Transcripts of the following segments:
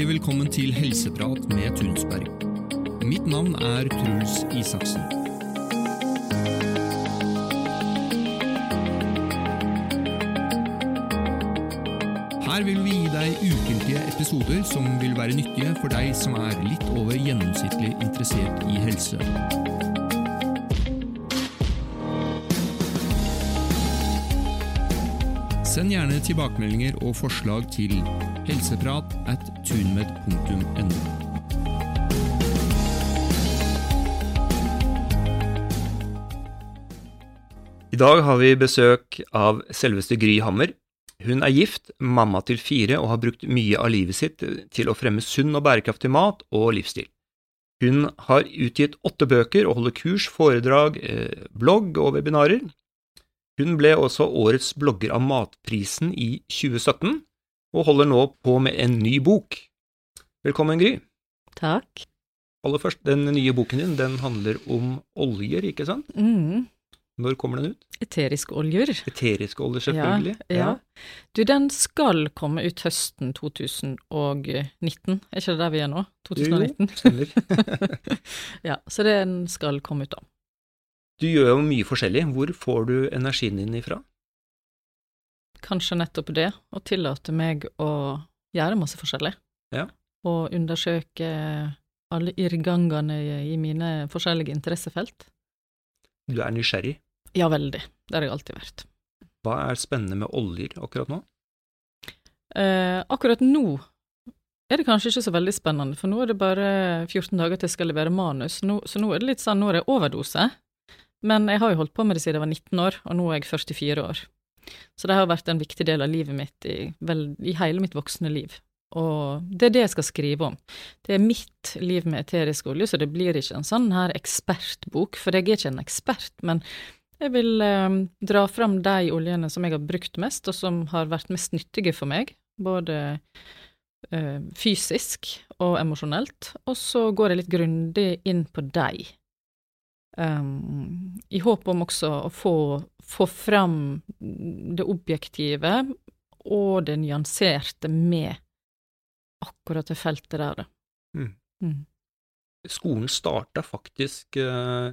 Hjertelig velkommen til Helseprat med Tunsberg. Mitt navn er Truls Isaksen. Her vil vi gi deg ukentlige episoder som vil være nyttige for deg som er litt over gjennomsnittlig interessert i helse. Send gjerne tilbakemeldinger og forslag til helseprat at tunmed.no. I dag har vi besøk av selveste Gry Hammer. Hun er gift, mamma til fire og har brukt mye av livet sitt til å fremme sunn og bærekraftig mat og livsstil. Hun har utgitt åtte bøker og holder kurs, foredrag, eh, blogg og webinarer. Hun ble også årets blogger av Matprisen i 2017, og holder nå på med en ny bok. Velkommen, Gry. Takk. Aller først, den nye boken din den handler om oljer, ikke sant? Mm. Når kommer den ut? Eteriske oljer. Eteriske oljer, selvfølgelig. Ja, ja. Du, den skal komme ut høsten 2019, er ikke det der vi er nå? 2019? Jo, stemmer. ja, så den skal komme ut da. Du gjør jo mye forskjellig. Hvor får du energien din ifra? Kanskje nettopp det, å tillate meg å gjøre masse forskjellig. Ja. Og undersøke alle irrgangene i mine forskjellige interessefelt. Du er nysgjerrig. Ja, veldig. Det har jeg alltid vært. Hva er spennende med oljer akkurat nå? Eh, akkurat nå er det kanskje ikke så veldig spennende, for nå er det bare 14 dager til jeg skal levere manus, nå, så nå er det litt sånn, nå er det overdose. Men jeg har jo holdt på med det siden jeg var 19 år, og nå er jeg 44 år. Så det har vært en viktig del av livet mitt i, vel, i hele mitt voksne liv. Og det er det jeg skal skrive om. Det er mitt liv med eterisk olje, så det blir ikke en sånn her ekspertbok, for jeg er ikke en ekspert, men jeg vil eh, dra fram de oljene som jeg har brukt mest, og som har vært mest nyttige for meg, både eh, fysisk og emosjonelt, og så går jeg litt grundig inn på de. Um, I håp om også å få, få fram det objektive og det nyanserte med akkurat det feltet der, da. Mm. Mm. Skolen starta faktisk eh,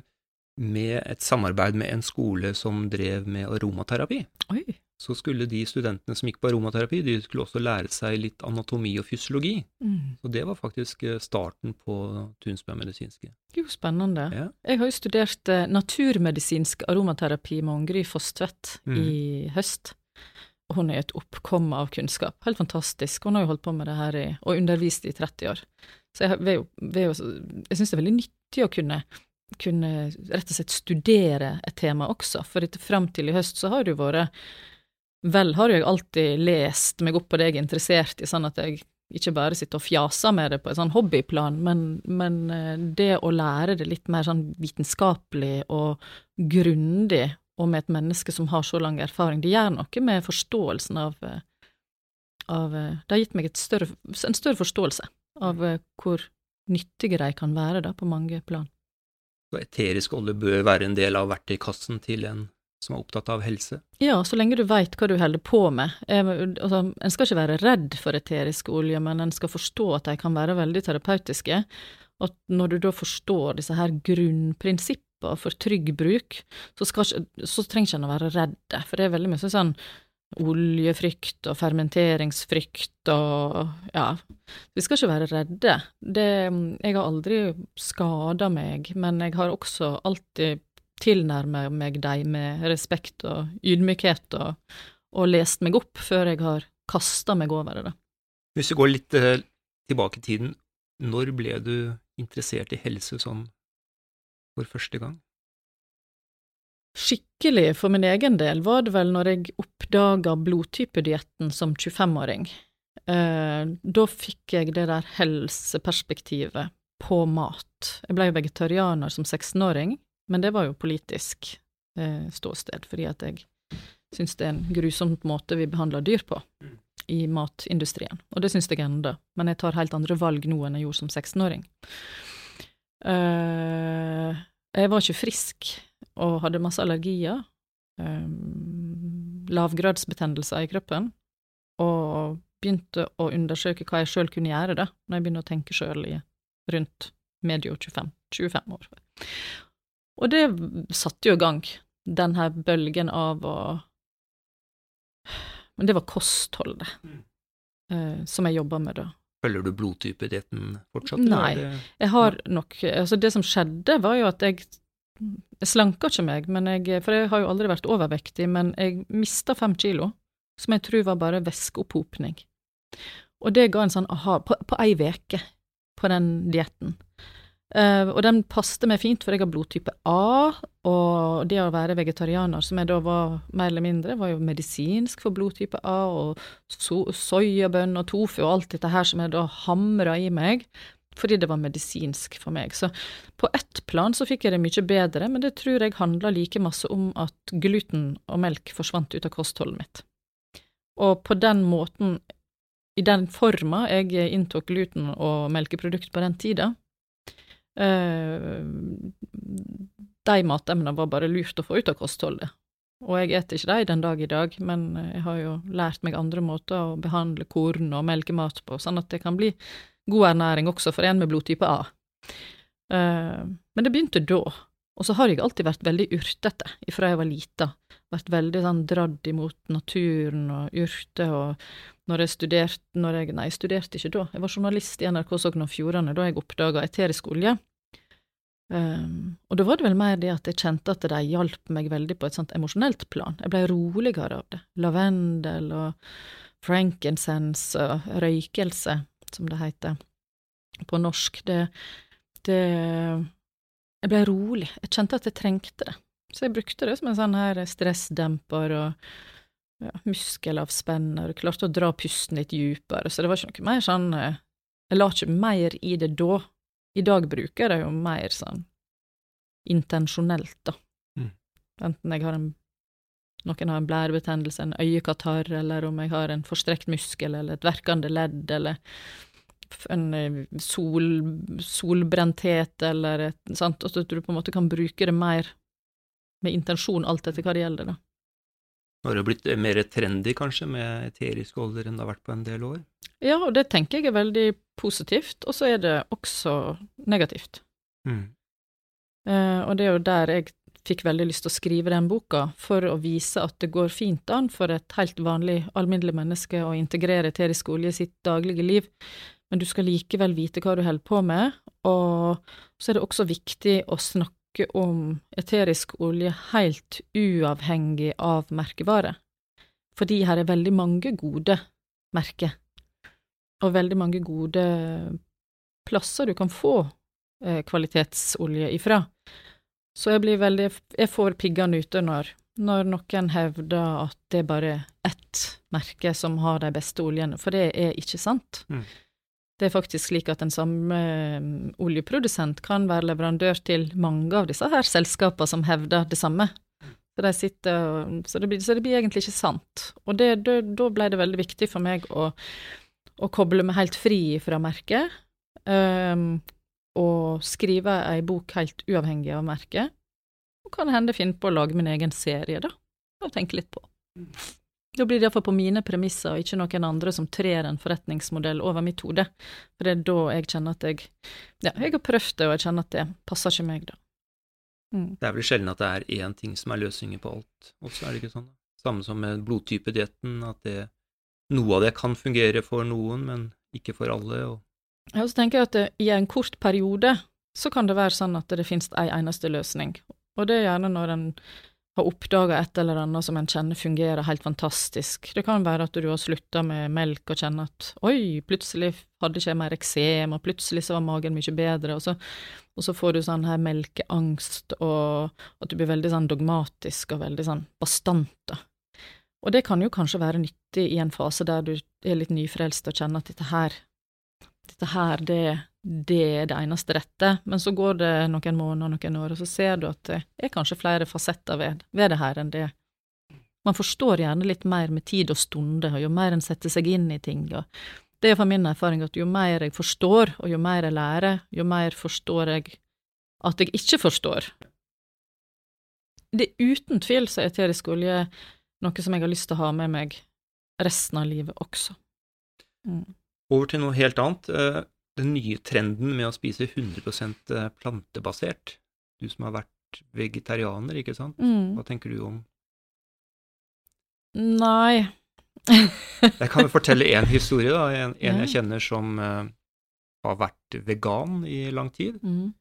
med et samarbeid med en skole som drev med aromaterapi. Oi. Så skulle de studentene som gikk på aromaterapi, de skulle også lære seg litt anatomi og fysiologi. Mm. Så det var faktisk eh, starten på Tunsberg medisinske. Jo, spennende. Ja. Jeg har jo studert eh, naturmedisinsk aromaterapi med Ungry Fosstvedt Mm. i høst. Og hun er et oppkom av kunnskap. Helt fantastisk. Hun har jo holdt på med det her i, og undervist i 30 år. Så jeg, jo, jeg syns det er veldig nyttig å kunne, kunne rett og slett studere et tema også, for fram til i høst så har det jo vært Vel har jeg alltid lest meg opp på det jeg er interessert i, sånn at jeg ikke bare sitter og fjaser med det på et sånn hobbyplan, men, men eh, det å lære det litt mer sånn vitenskapelig og grundig, og med et menneske som har så lang erfaring, det gjør noe med forståelsen av, eh, av eh, Det har gitt meg større, en større forståelse av hvor nyttige de kan være da, på mange plan. Så eterisk olje bør være en del av verktøykassen til en som er opptatt av helse. Ja, så lenge du veit hva du holder på med. Eh, altså, en skal ikke være redd for eteriske oljer, men en skal forstå at de kan være veldig terapeutiske. Og når du da forstår disse her grunnprinsippene for trygg bruk, så, skal så trenger ikke en å være redd, for det er veldig mye sånn oljefrykt og fermenteringsfrykt og ja, vi skal ikke være redde. Det, jeg har aldri skada meg, men jeg har også alltid tilnærmet meg dem med respekt og ydmykhet og, og lest meg opp før jeg har kasta meg over det. Hvis vi går litt eh, tilbake i tiden, når ble du interessert i helse sånn for første gang? Skikkelig for min egen del var det vel når jeg oppdaga blodtypedietten som 25-åring. Eh, da fikk jeg det der helseperspektivet på mat. Jeg ble jo vegetarianer som 16-åring, men det var jo politisk eh, ståsted, fordi at jeg syns det er en grusom måte vi behandler dyr på i matindustrien, og det syns jeg ennå, men jeg tar helt andre valg nå enn jeg gjorde som 16-åring. Uh, jeg var ikke frisk og hadde masse allergier, um, lavgradsbetennelser i kroppen, og begynte å undersøke hva jeg sjøl kunne gjøre, da, når jeg begynte å tenke sjøl rundt medio 25, 25 år. Og det satte jo i gang den her bølgen av å Men det var kostholdet Mm. eh, som jeg jobba med da. Følger du blodtypedietten fortsatt? Nei. eller det- Jeg har nok Altså, det som skjedde, var jo at jeg Jeg slanka ikke meg, men jeg, for jeg har jo aldri vært overvektig, men jeg mista fem kilo, som jeg tror var bare væskeopphopning. Og det ga en sånn aha på, på ei veke på den dietten. Eh, og den passte meg fint, for jeg har blodtype A, og det å være vegetarianer, som jeg da var mer eller mindre, var jo medisinsk for blodtype A, og so soyabønn og tofu og alt dette her som jeg da hamra i meg, fordi det var medisinsk for meg. Så på ett plan så fikk jeg det mye bedre, men det tror jeg handla like masse om at gluten og melk forsvant ut av kostholdet mitt. Og på den måten, i den forma jeg inntok gluten og melkeprodukt på den tida, de matemnene var bare lurt å få ut av kostholdet. Og jeg eter ikke de den dag i dag, men jeg har jo lært meg andre måter å behandle korn og melkemat på, sånn at det kan bli god ernæring også for en med blodtype A. Eh, men det begynte da, og så har jeg alltid vært veldig urtete ifra jeg var lita. Vært veldig sånn dradd imot naturen og urter, og når jeg studerte når jeg, Nei, jeg studerte ikke da, jeg var journalist i NRK Sogn og Fjordane da jeg oppdaga eterisk olje. Um, og da var det vel mer det at jeg kjente at de hjalp meg veldig på et sånt emosjonelt plan. Jeg ble roligere av det. Lavendel og frankincense og røykelse, som det heter på norsk. Det, det Jeg ble rolig. Jeg kjente at jeg trengte det. Så jeg brukte det som en sånn her stressdemper og ja, muskelavspenner, klarte å dra pusten litt dypere, så det var ikke noe mer sånn eh, Jeg la ikke mer i det da. I dag bruker jeg det jo mer sånn intensjonelt, da. Mm. Enten jeg har en noen har en blærebetennelse, en øyekatarr, eller om jeg har en forstrekt muskel eller et verkende ledd, eller en eh, sol, solbrenthet, eller et sant, og at du på en måte kan bruke det mer med intensjon, alt etter hva det gjelder, da. Nå har det blitt mer trendy, kanskje, med eteriske oljer enn det har vært på en del år? Ja, og det tenker jeg er veldig positivt, og så er det også negativt. Mm. Eh, og det er jo der jeg fikk veldig lyst til å skrive den boka, for å vise at det går fint an for et helt vanlig, alminnelig menneske å integrere eterisk olje i sitt daglige liv, men du skal likevel vite hva du holder på med, og så er det også viktig å snakke om eterisk olje helt uavhengig av merkevare, fordi her er veldig mange gode merker, og veldig mange gode plasser du kan få eh, kvalitetsolje ifra. Så jeg blir veldig Jeg får piggene ute når, når noen hevder at det er bare ett merke som har de beste oljene, for det er ikke sant. Mm. Det er faktisk slik at den samme um, oljeprodusent kan være leverandør til mange av disse her selskapene som hevder det samme. Så, de sitter, så, det, blir, så det blir egentlig ikke sant. Og det, da, da ble det veldig viktig for meg å, å koble meg helt fri fra merket. Um, og skrive ei bok helt uavhengig av merket, og kan hende finne på å lage min egen serie, da, og tenke litt på. Da blir det iallfall på mine premisser, og ikke noen andre som trer en forretningsmodell over mitt hode, for det er da jeg kjenner at jeg Ja, jeg har prøvd det, og jeg kjenner at det passer ikke meg, da. Mm. Det er vel sjelden at det er én ting som er løsningen på alt, også er det ikke sånn? Samme som med blodtypedietten, at det, noe av det kan fungere for noen, men ikke for alle. og Ja, så tenker jeg at det, i en kort periode så kan det være sånn at det finnes ei eneste løsning, og det er gjerne når en har oppdaga et eller annet som en kjenner fungerer helt fantastisk. Det kan være at du har slutta med melk og kjenner at oi, plutselig hadde ikke jeg mer eksem, og plutselig så var magen mye bedre, og så, og så får du sånn her melkeangst, og at du blir veldig sånn dogmatisk og veldig sånn bastant, da. Og det kan jo kanskje være nyttig i en fase der du er litt nyfrelst og kjenner at dette her dette her, det, det er det eneste rette, men så går det noen måneder, noen år, og så ser du at det er kanskje flere fasetter ved, ved det her enn det. Man forstår gjerne litt mer med tid og stunde, og jo mer en setter seg inn i ting, og det er fra min erfaring at jo mer jeg forstår, og jo mer jeg lærer, jo mer forstår jeg at jeg ikke forstår. Det er uten tvil så er eterisk olje noe som jeg har lyst til å ha med meg resten av livet også. Mm. Over til noe helt annet. eh, Den nye trenden med å spise 100% plantebasert. Du som har vært vegetarianer, ikke sant? Mm. Hva tenker du om Nei. Jeg kan jo fortelle én historie, da. En, en jeg kjenner som uh, har vært vegan i lang tid. Mm.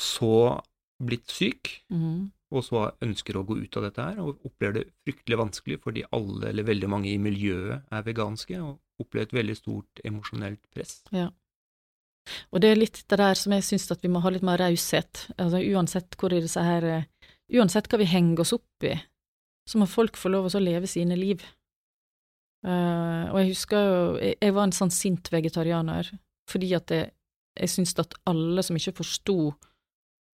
Så blitt syk, Mm. og så ønsker å gå ut av dette her, og opplever det fryktelig vanskelig fordi alle, eller veldig mange i miljøet, er veganske, og opplever et veldig stort emosjonelt press. Og det er litt det der som jeg syns at vi må ha litt mer raushet. Altså, uansett hvor i disse her eh, Uansett hva vi henger oss opp i, så må folk få lov å leve sine liv. Uh, og jeg husker jo Jeg, var en sånn sint vegetarianer fordi at jeg, jeg syntes at alle som ikke forsto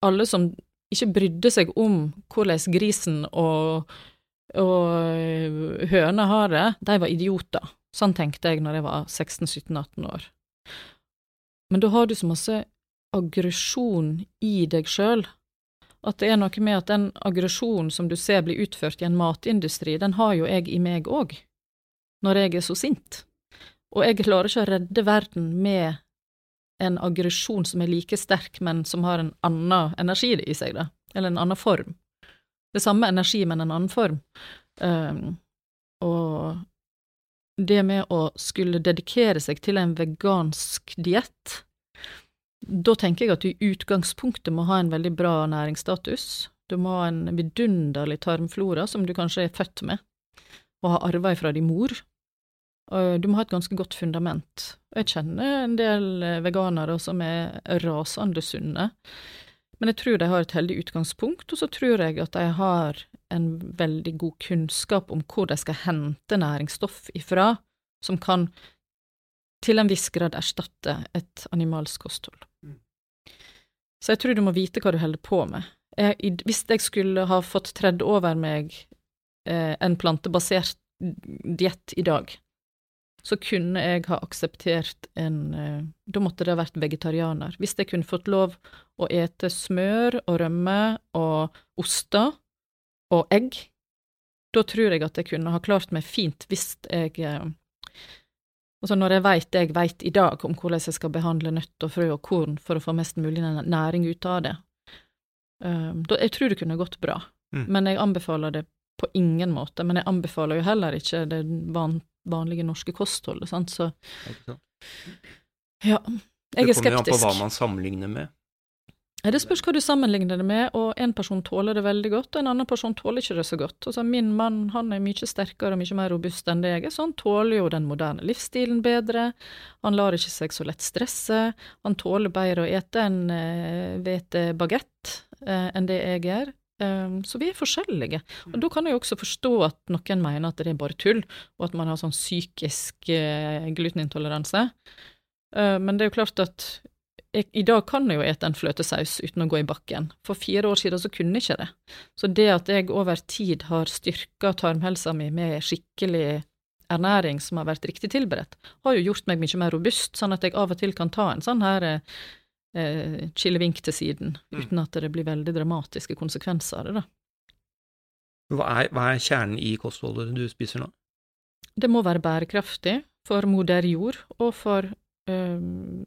Alle som ikke brydde seg om hvordan grisen og, og øh, høna har det, de var idioter. Sånn tenkte jeg når jeg var 16-17-18 år. Men da har du så masse aggresjon i deg sjøl, at det er noe med at den aggresjonen som du ser blir utført i en matindustri, den har jo jeg i meg òg, når jeg er så sint. Og jeg klarer ikke å redde verden med en aggresjon som er like sterk, men som har en annen energi i seg, da, eller en annen form. Det samme energi, men en annen form. Um, og det med å skulle dedikere seg til en vegansk diett, da tenker jeg at du i utgangspunktet må ha en veldig bra næringsstatus. Du må ha en vidunderlig tarmflora som du kanskje er født med, og har arva fra din mor. Du må ha et ganske godt fundament. Jeg kjenner en del eh, veganere som er rasende sunne, men jeg tror de har et heldig utgangspunkt, og så tror jeg at de har en veldig god kunnskap om hvor de skal hente næringsstoff ifra, som kan til en viss grad erstatte et animalsk kosthold. Så jeg tror du må vite hva du holder på med. Jeg, hvis jeg skulle ha fått tredd over meg eh, en plantebasert diett i dag, så kunne jeg ha akseptert en eh, Da måtte det ha vært vegetarianer. Hvis jeg kunne fått lov å ete smør og rømme og oster og egg, da tror jeg at jeg kunne ha klart meg fint hvis jeg eh, Altså når jeg veit det jeg veit i dag om hvordan jeg skal behandle nøtt og frø og korn for å få mest mulig næring ut av det, eh, da, jeg tror det kunne gått bra. Mm. Men jeg anbefaler det på ingen måte. Men jeg anbefaler jo heller ikke det van, vanlige norske kostholdet, sant, så ja. Jeg er skeptisk. Det kommer jo an på hva man sammenligner med. Det spørs hva du sammenligner det med, og en person tåler det veldig godt, og en annen person tåler ikke det så godt. Altså, min mann han er mye sterkere og mye mer robust enn det jeg er, så han tåler jo den moderne livsstilen bedre. Han lar ikke seg så lett stresse. Han tåler bedre å ete en hvetebagett eh, enn det jeg gjør. Um, så vi er forskjellige. Og da kan jeg jo også forstå at noen mener at det er bare tull, og at man har sånn psykisk uh, glutenintoleranse. Eh, men det er jo klart at jeg, i dag kan jeg jo ete en fløtesaus uten å gå i bakken. For fire år siden så kunne jeg ikke det. Så det at jeg over tid har styrka tarmhelsa mi med skikkelig ernæring som har vært riktig tilberedt, har jo gjort meg mye mer robust, sånn at jeg av og til kan ta en sånn her eh, chillevink til siden, Mm. uten at det blir veldig dramatiske konsekvenser av det, da. Hva er, hva er kjernen i kostholdet du spiser nå? Det må være bærekraftig for moder jord og for eh,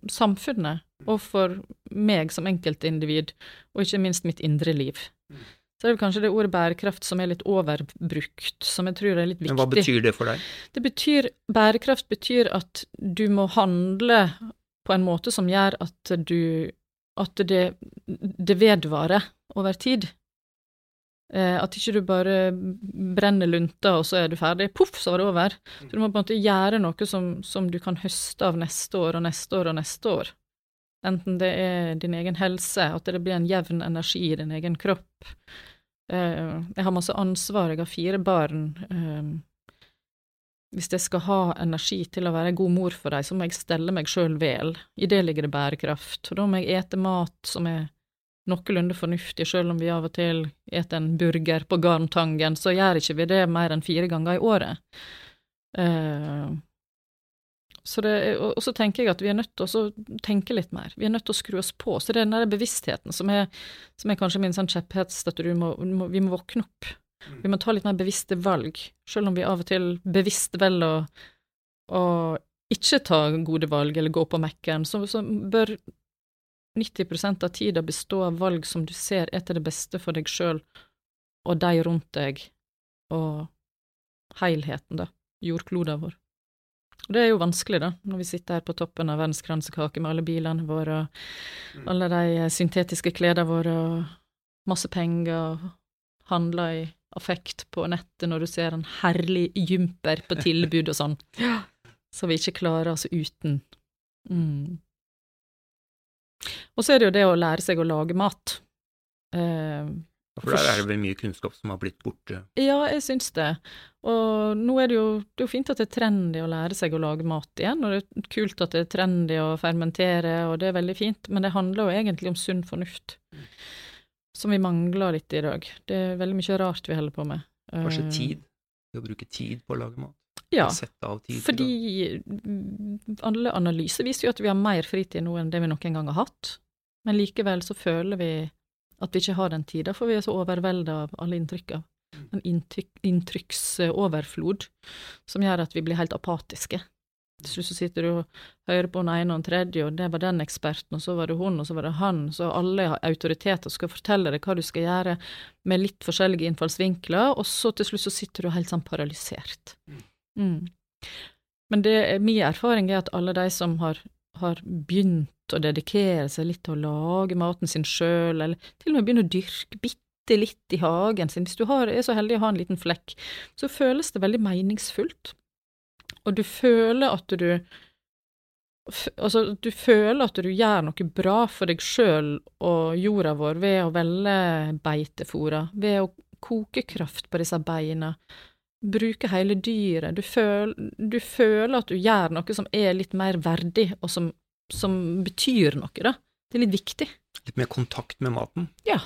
samfunnet, og for meg som enkeltindivid, og ikke minst mitt indre liv. Mm. Så det er vel kanskje det ordet bærekraft som er litt overbrukt, som jeg tror er litt viktig. Men hva betyr det for deg? Det betyr, bærekraft betyr at du må handle på en måte som gjør at du, at det, det vedvarer over tid. Eh, at ikke du bare brenner lunta, og så er du ferdig. Poff, så var det over. Så du må på en måte gjøre noe som, som du kan høste av neste år og neste år og neste år. Enten det er din egen helse, at det blir en jevn energi i din egen kropp. Eh, jeg har masse ansvar, jeg har fire barn. Hvis jeg skal ha energi til å være en god mor for dem, så må jeg stelle meg sjøl vel. I det ligger det bærekraft. Og da må jeg ete mat som er noenlunde fornuftig, sjøl om vi av og til eter en burger på Garntangen, så gjør ikke vi det mer enn fire ganger i året. Eh, så det, og, så tenker jeg at vi er nødt til å tenke litt mer, vi er nødt til å skru oss på. Så det er den der bevisstheten som er, som er kanskje min sånn kjepphest, at vi må våkne opp. Vi må ta litt mer bevisste valg, selv om vi av og til bevisst velger å, ikke ta gode valg eller gå på Mækkern, så, så bør 90% av tida bestå av valg som du ser er til det beste for deg sjøl og de rundt deg, og helheten, da, jordkloden vår. Og det er jo vanskelig, da, når vi sitter her på toppen av verdens kransekake med alle bilene våre og alle de syntetiske klærne våre og masse penger og handler i affekt på nettet når du ser en herlig jumper på tilbud og sånn, så vi ikke klarer oss uten. Mm. Og så er det jo det å lære seg å lage mat. Eh, For der er det vel mye kunnskap som har blitt borte. ja, jeg syns det. Og nå er det jo det er jo fint at det er trendy å lære seg å lage mat igjen, og det er kult at det er trendy å fermentere, og det er veldig fint, men det handler jo egentlig om sunn fornuft, som vi mangler litt i dag. Det er veldig mye rart vi holder på med. Kanskje Eh, tid. Det å bruke tid på å lage mat. Ja, Sette av tid. fordi mm, alle analyser viser jo at vi har mer fritid nå enn det vi noen gang har hatt, men likevel så føler vi at vi ikke har den tida, for vi er så overvelda av alle inntrykka. En inntrykk, inntrykksoverflod som gjør at vi blir helt apatiske. Til slutt så sitter du og hører på den ene og den tredje, og det var den eksperten, og så var det hun, og så var det han, så alle har autoritet og skal fortelle deg hva du skal gjøre, med litt forskjellige innfallsvinkler, og så til slutt så sitter du helt sånn paralysert. Mm. Men det, er- min erfaring er at alle de som har, har begynt å dedikere seg litt til å lage maten sin sjøl, eller til og med begynne å dyrke bitte litt i hagen sin, hvis du har, er så heldig å ha en liten flekk, så føles det veldig meningsfullt. Og du føler at du Altså, du føler at du gjør noe bra for deg sjøl og jorda vår ved å velge beitefôra, ved å koke kraft på disse beina, bruke hele dyret. Du, føl, du føler at du gjør noe som er litt mer verdig, og som, som betyr noe, da. Det er litt viktig. Litt mer kontakt med maten. Ja.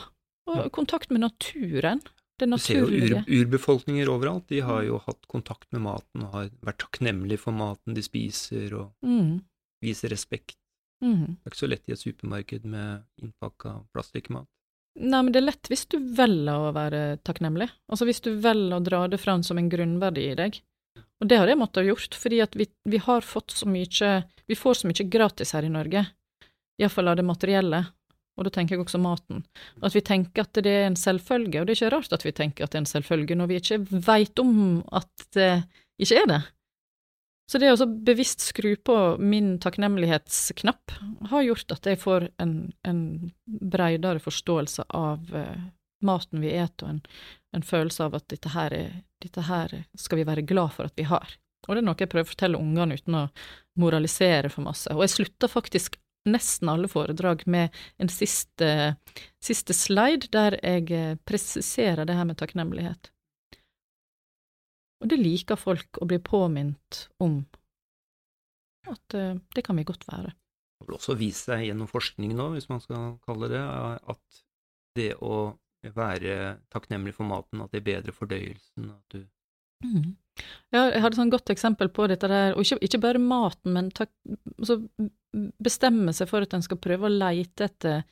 Og kontakt med naturen. Det Du ser jo ur, urbefolkninger overalt. De har jo hatt kontakt med maten og har vært takknemlige for maten de spiser, og Mm, viser respekt. mm. Det er ikke så lett i et supermarked med innpakka plastikkmat. Nei, men det er lett hvis du velger å være takknemlig. Altså hvis du velger å dra det fram som en grunnverdi i deg. Og det har jeg måttet ha gjort, fordi at vi, vi har fått så mye Vi får så mye gratis her i Norge, iallfall av det materielle, og da tenker jeg også maten. At vi tenker at det er en selvfølge, og det er ikke rart at vi tenker at det er en selvfølge når vi ikke veit om at det ikke er det. Så det å bevisst skru på min takknemlighetsknapp har gjort at jeg får en, en bredere forståelse av uh, maten vi et, og en, en følelse av at dette her, er, dette her skal vi være glad for at vi har. Og det er noe jeg prøver å fortelle ungene uten å moralisere for masse. Og jeg slutter faktisk nesten alle foredrag med en siste, siste slide der jeg eh, presiserer det her med takknemlighet. Og det liker folk å bli påminnet om, at eh, det kan vi godt være. Det vil også vise seg gjennom forskning nå, hvis man skal kalle det, at det å være takknemlig for maten, at det bedrer fordøyelsen, at du Mm. Ja, jeg hadde et sånn godt eksempel på dette der, og ikke, ikke bare maten, men ta, altså, bestemme seg for at en skal prøve å leite etter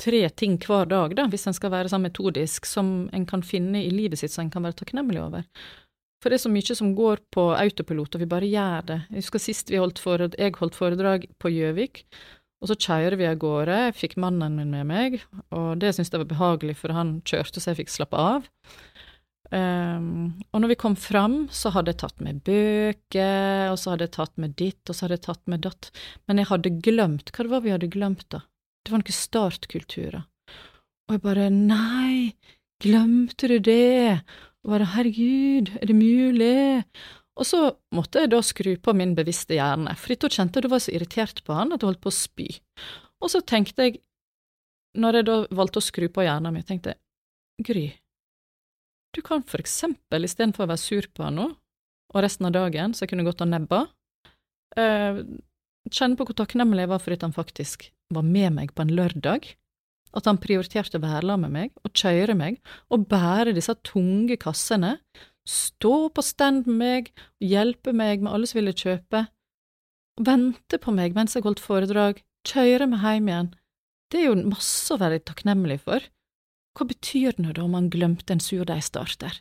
tre ting hver dag, da, hvis en skal være sånn metodisk, som en kan finne i livet sitt som en kan være takknemlig over. For det er så mye som går på autopilot, og vi bare gjør det. Jeg husker sist vi holdt foredrag, jeg holdt foredrag på Gjøvik, og så kjører vi av gårde, jeg fikk mannen min med meg, og det syntes jeg var behagelig, for han kjørte så jeg fikk slappe av. Um, og når vi kom fram, så hadde jeg tatt med bøker, og så hadde jeg tatt med ditt, og så hadde jeg tatt med datt, men jeg hadde glemt, hva det var vi hadde glemt da? Det var noen startkulturer. Og jeg bare, nei, glemte du det? Og bare, herregud, er det mulig? Og så måtte jeg da skru på min bevisste hjerne, for da kjente jeg du var så irritert på han at jeg holdt på å spy. Og så tenkte jeg, når jeg da valgte å skru på hjernen min, tenkte jeg, Gry, du kan for eksempel, istedenfor å være sur på han og resten av dagen, så jeg kunne gått og nebba, eh, kjenne på hvor takknemlig jeg var for at han faktisk var med meg på en lørdag, at han prioriterte å være sammen med meg, og kjøre meg, og bære disse tunge kassene, stå på stand med meg, hjelpe meg med alle som ville kjøpe, vente på meg mens jeg holdt foredrag, kjøre meg hjem igjen. Det er jo masse å være takknemlig for. Hva betyr det da om man glemte en surdeigstarter?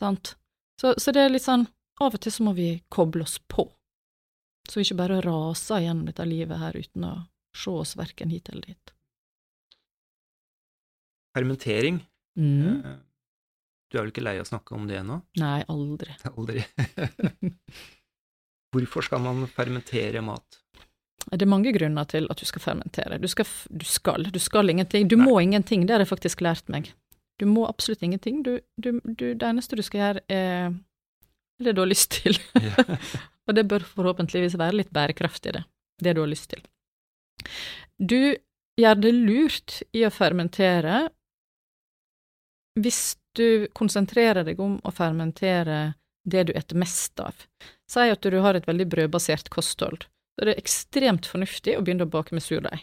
Sant? Så, så det er litt sånn, av og til så må vi koble oss på. Så vi ikke bare raser gjennom dette livet her uten å se oss verken hit eller dit. Fermentering. Mm. Eh, Du er vel ikke lei av å snakke om det nå? Nei, aldri. Aldri. Hvorfor skal man fermentere mat? Det er mange grunner til at du skal fermentere. Du skal, du skal, du skal ingenting. Du Nei. må ingenting, det har jeg faktisk lært meg. Du må absolutt ingenting. Du, du, du, det eneste du skal gjøre, er det du har lyst til. Og det bør forhåpentligvis være litt bærekraftig, det. Det du har lyst til. Du gjør det lurt i å fermentere hvis du konsentrerer deg om å fermentere det du eter mest av. Si at du har et veldig brødbasert kosthold. Så er det ekstremt fornuftig å begynne å bake med surdeig.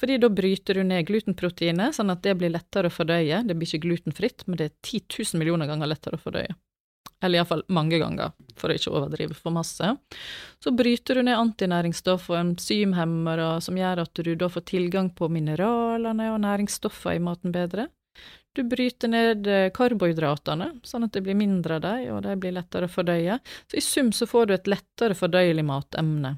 Fordi da bryter du ned glutenproteinet, sånn at det blir lettere å fordøye. Det blir ikke glutenfritt, men det er 10 000 millioner ganger lettere å fordøye. Eller iallfall mange ganger, for å ikke overdrive for masse. Så bryter du ned antinæringsstoff og enzymhemmere som gjør at du da får tilgang på mineralene og næringsstoffer i maten bedre. Du bryter ned eh, karbohydratene, sånn at det blir mindre av dem, og de blir lettere å fordøye. Så i sum så får du et lettere fordøyelig matemne.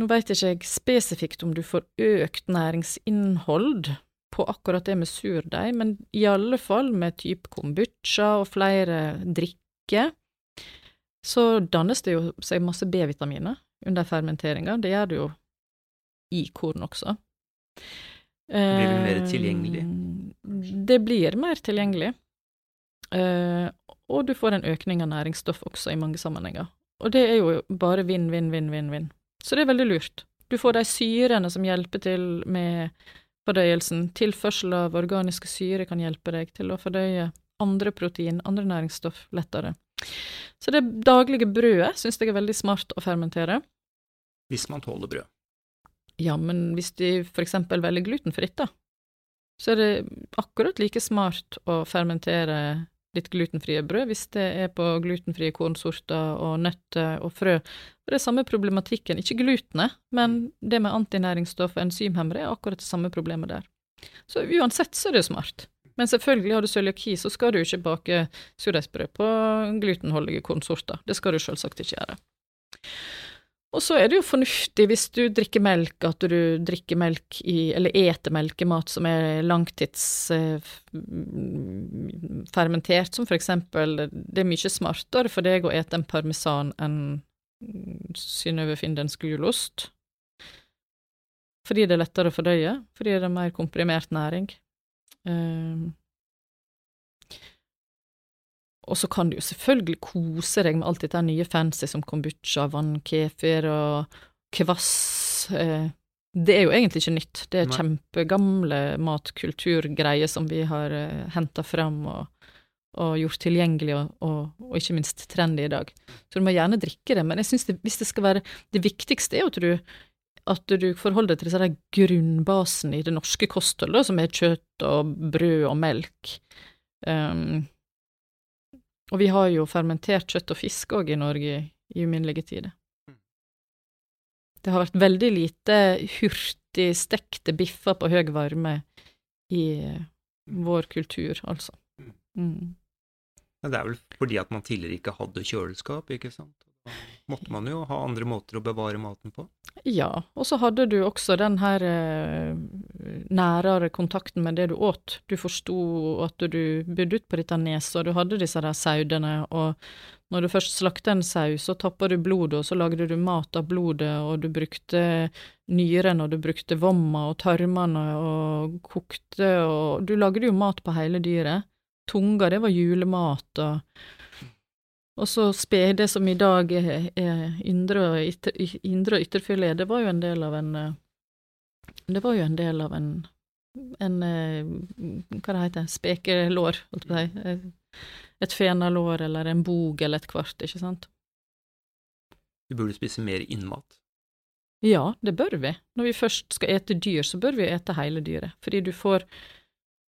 Nå veit ikke jeg spesifikt om du får økt næringsinnhold på akkurat det med surdeig, men i alle fall med type kombucha og flere drikker, så dannes det jo seg masse B-vitaminer under fermenteringa. Det gjør det jo i korn også. blir det mer tilgjengelig? Eh, Det blir mer tilgjengelig. Eh, og du får en økning av næringsstoff også i mange sammenhenger. Og det er jo bare vinn, vinn, vinn, vinn, vinn. Så det er veldig lurt. Du får de syrene som hjelper til med fordøyelsen. Tilførsel av organiske syre kan hjelpe deg til å fordøye andre protein, andre næringsstoff, lettere. Så det daglige brødet syns jeg er veldig smart å fermentere. Hvis man tåler brød. Ja, men hvis de for eksempel velger glutenfritt, da, så er det akkurat like smart å fermentere litt glutenfrie brød hvis det er på glutenfrie kornsorter og nøtter og frø. Det er samme problematikken, ikke glutenet, men det med antinæringsstoff og enzymhemmere er akkurat det samme problemet der. Så uansett så er det smart. Men selvfølgelig har du cøliaki, så skal du ikke bake surdeigsbrød på glutenholdige kornsorter. Det skal du selvsagt ikke gjøre. Og så er det jo fornuftig hvis du drikker melk, at du drikker melk i, eller eter melkemat som er langtidsfermentert, som for eksempel Det er mye smartere for deg å ete en parmesan enn Synnøve Findens gulost. Fordi det er lettere å fordøye, fordi det er mer komprimert næring. Um, og så kan du jo selvfølgelig kose deg med alt dette nye fancy som kombucha, vannkefir og kvass. Eh, det er jo egentlig ikke nytt, det er kjempegamle matkulturgreier som vi har eh, henta fram og, og gjort tilgjengelig og, og, og ikke minst trendy i dag. Så du må gjerne drikke det, men jeg synes det, hvis det skal være Det viktigste er jo at du at du forholder deg til disse grunnbasen i det norske kostholdet, som er kjøtt og brød og melk. Um, og vi har jo fermentert kjøtt og fisk òg i Norge i uminnelige tider. Det har vært veldig lite hurtig stekte biffer på høy varme i vår kultur, altså. Mm. Men det er vel fordi at man tidligere ikke hadde kjøleskap, ikke sant? Måtte man jo ha andre måter å bevare maten på. Ja, og så hadde du også den her eh, nærere kontakten med det du åt. Du forsto at du bodde ut på dette neset, og du hadde disse der saudene, og når du først slakta en sau, så tappa du blodet, og så lagde du mat av blodet, og du brukte nyren, og du brukte vomma og tarmene, og kokte, og du lagde jo mat på hele dyret. Tunga, det var julemat, og og så spedet som i dag er, er indre og, indre og ytterfilet, det var jo en del av en eh, Det var jo en del av en en eh, Hva det heter Spekelår, holdt på å si. Et fenalår eller en bog eller et kvart, ikke sant. Du burde spise mer innmat. Ja, det bør vi. Når vi først skal ete dyr, så bør vi ete hele dyret, fordi du får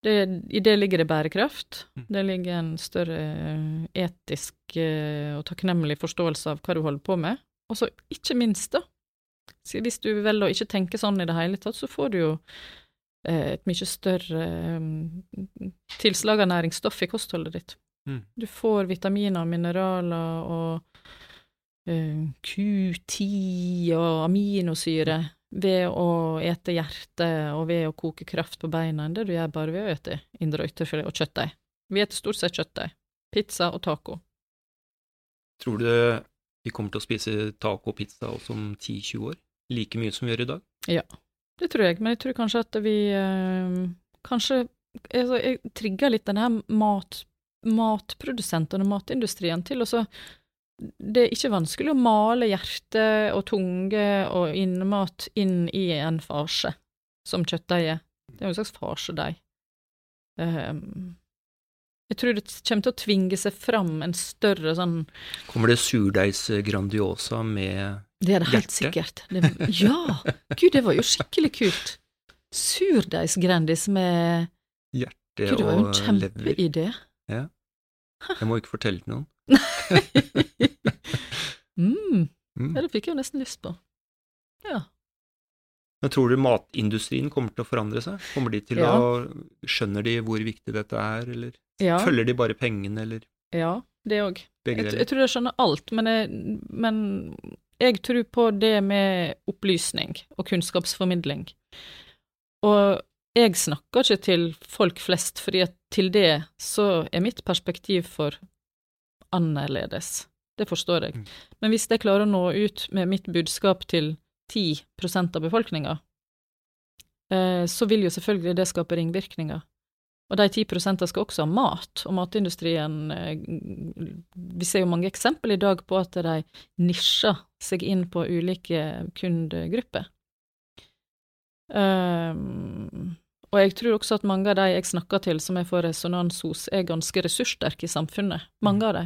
det, I det ligger det bærekraft. Mm. Det ligger en større eh, etisk eh, og takknemlig forståelse av hva du holder på med. Og så ikke minst, da, hvis du velger å ikke tenke sånn i det hele tatt, så får du jo eh, et mye større tilslag av næringsstoff i kostholdet ditt. Mm. Du får vitaminer og mineraler og eh, Q10 og aminosyre ved å ete hjerte og ved å koke kraft på beina enn det du gjør bare ved å ete indre ytterfilet og kjøttdeig. Vi eter stort sett kjøttdeig. Pizza og taco. Tror du vi kommer til å spise taco og pizza også om 10-20 år? Like mye som vi gjør i dag? Ja, Det tror jeg, men jeg tror kanskje at vi øh, Kanskje altså, Jeg trigger litt denne mat, matprodusenten og matindustrien til å så Det er ikke vanskelig å male hjerte og tunge og innmat inn i en farse, som kjøttdeig er. Det er jo en slags farsedeig. Um, jeg tror det kommer til å tvinge seg fram en større sånn Kommer det surdeigs Grandiosa med hjerte? Det er det helt sikkert. Det, ja! Gud, det var jo skikkelig kult. Surdeigsgrandis med hjerte Gud, det var jo en kjempeidé. Ja. Jeg må ikke fortelle til noen. Mm, Mm. ja, det fikk jeg jo nesten lyst på. Ja. Men tror du matindustrien kommer til å forandre seg? Kommer de til Ja. å Skjønner de hvor viktig dette er, eller Ja, følger de bare pengene, eller ja det òg. Jeg, jeg tror jeg skjønner alt, men jeg, men jeg tror på det med opplysning og kunnskapsformidling. Og jeg snakker ikke til folk flest, fordi at til det så er mitt perspektiv for annerledes. Det forstår jeg. Mm. Men hvis jeg klarer å nå ut med mitt budskap til 10% av befolkninga, eh, så vil jo selvfølgelig det skape ringvirkninger. Og de 10 skal også ha mat, og matindustrien eh, Vi ser jo mange eksempel i dag på at de nisjer seg inn på ulike kundegrupper. Um, og jeg tror også at mange av de jeg snakker til som jeg får resonans hos, er ganske ressurssterke i samfunnet. Mange av de.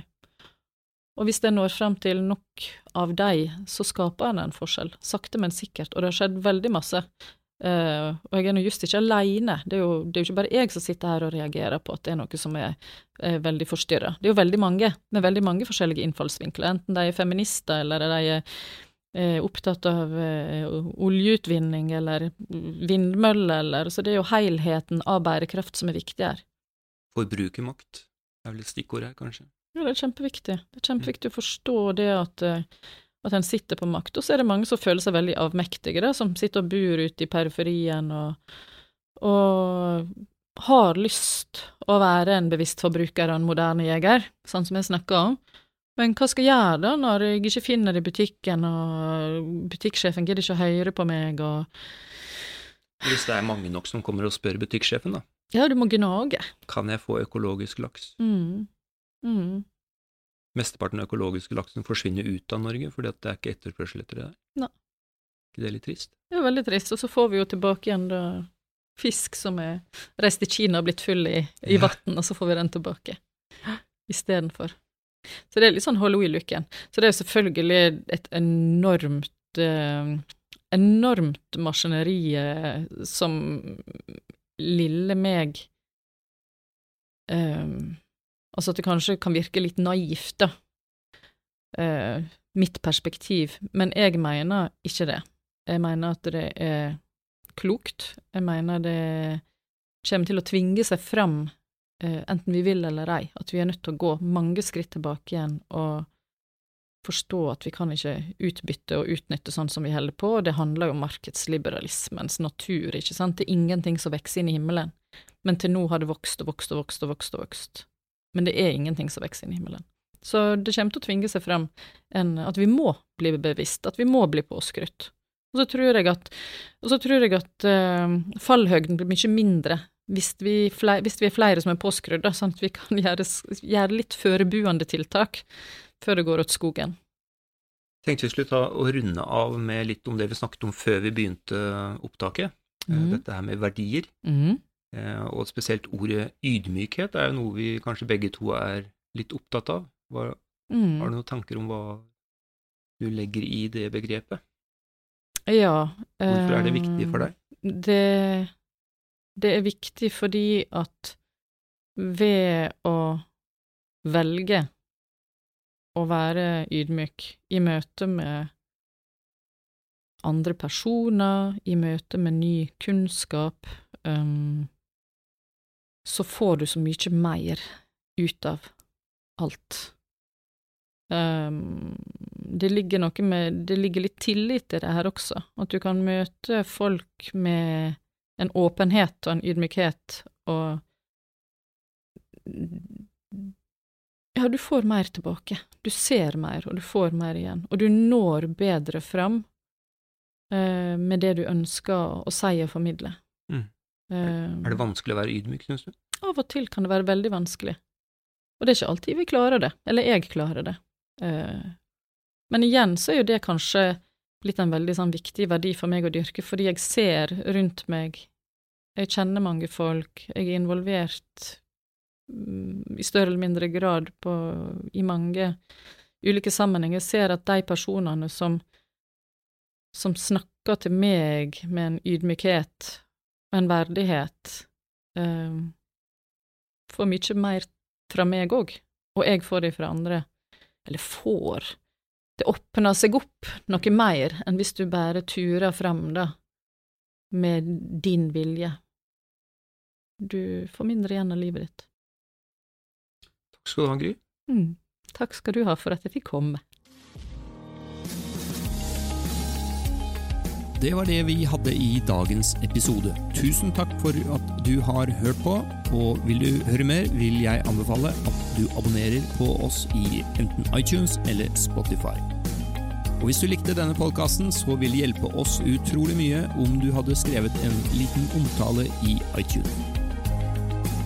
Og hvis jeg når frem til nok av deg, så skaper en en forskjell. Sakte, men sikkert. Og det har skjedd veldig masse. Uh, og jeg er nå just ikke aleine. Det, er jo- det er jo ikke bare jeg som sitter her og reagerer på at det er noe som er er veldig forstyrra. Det er jo veldig mange med veldig mange forskjellige innfallsvinkler, enten de er feminister eller de er eh, opptatt av eh, oljeutvinning eller vindmøller eller Så det er jo helheten av bærekraft som er viktig her. Forbrukermakt er vel et stikkord her, kanskje. Ja, det er kjempeviktig. Det er kjempeviktig å forstå det at, eh, at en sitter på makt. Og så er det mange som føler seg veldig avmektige, da, som sitter og bor ute i periferien og, og har lyst å være en bevisst forbruker og en moderne jeger, sånn som jeg snakka om. Men hva skal jeg gjøre da, når jeg ikke finner det i butikken, og butikksjefen gidder ikke å høre på meg, og Hvis det er mange nok som kommer og spør butikksjefen, da, Ja, du må gnage. kan jeg få økologisk laks? Mm. Mm. Mesteparten av økologiske laksen forsvinner ut av Norge fordi det er ikke etterspørsel etter det der. Nei. ikke det litt trist? Det er veldig trist, og så får vi jo tilbake igjen da fisk som er reist til Kina og blitt full i, i Ja. vann, og så får vi den tilbake istedenfor. Så det er litt sånn Halloween-looken. Så det er jo selvfølgelig et enormt eh, enormt maskineri som lille meg eh, Altså at det kanskje kan virke litt naivt, da. Eh, mitt perspektiv, men jeg mener ikke det. Jeg mener at det er klokt. Jeg mener det kommer til å tvinge seg fram, eh, enten vi vil eller ei, at vi er nødt til å gå mange skritt tilbake igjen og forstå at vi kan ikke utbytte og utnytte sånn som vi holder på, det handler jo om markedsliberalismens natur, ikke sant, det er ingenting som vokser inn i himmelen, men til nå har det vokst og vokst og vokst og vokst og vokst, men det er ingenting som vokser inn i himmelen. Så det kommer til å tvinge seg frem en, at vi må bli bevisst, at vi må bli påskrytt. Og så tror jeg at, tror jeg at uh, fallhøgden blir mye mindre hvis vi, flere, hvis vi er flere som er påskrudd, sånn at vi kan gjøre, gjøre litt forebuende tiltak før det går åt skogen. Tenkte vi skulle ta og runde av med litt om det vi snakket om før vi begynte opptaket. Eh, Mhm. Dette her med verdier, Mhm. Eh, og spesielt ordet ydmykhet er jo noe vi kanskje begge to er litt opptatt av. Hva, Mm. har du noen tanker om hva du legger i det begrepet? Ja. Hvorfor er det viktig for eh, deg? Det, det er viktig fordi at ved å velge å være ydmyk i møte med andre personer, i møte med ny kunnskap, um, så får du så mye mer ut av alt. Um, det ligger noe med Det ligger litt tillit i det her også, at du kan møte folk med en åpenhet og en ydmykhet og Ja, du får mer tilbake. Du ser mer, og du får mer igjen. Og du når bedre fram uh, med det du ønsker å si og formidle. Uh, Er det vanskelig å være ydmyk, synes du? av og til kan det være veldig vanskelig. Og det er ikke alltid vi klarer det, eller jeg klarer det. Uh, men igjen så er jo det kanskje blitt en veldig sånn viktig verdi for meg å dyrke, fordi jeg ser rundt meg, jeg kjenner mange folk, jeg er involvert mm, i større eller mindre grad på, i mange ulike sammenhenger, jeg ser at de personene som, som snakker til meg med en ydmykhet og en verdighet, eh, får mye mer fra meg òg, og jeg får det fra andre. Eller får. Det åpner seg opp noe mer enn hvis du bare turer fram, da, med din vilje. Du får mindre igjen av livet ditt. Takk skal du ha, Gry. Mm. Takk skal du ha for at jeg fikk komme. Det var det vi hadde i dagens episode. Tusen takk for at du har hørt på, og vil du høre mer, vil jeg anbefale at du abonnerer på oss i enten iTunes eller Spotify. Og hvis du likte denne podkasten, så vil det hjelpe oss utrolig mye om du hadde skrevet en liten omtale i iTunes.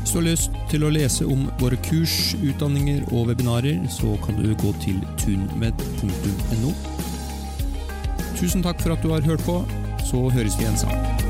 Hvis du har lyst til å lese om våre kurs, utdanninger og webinarer, så kan du gå til tunmed.no. Tusen takk for at du har hørt på, så høres vi igjen snart.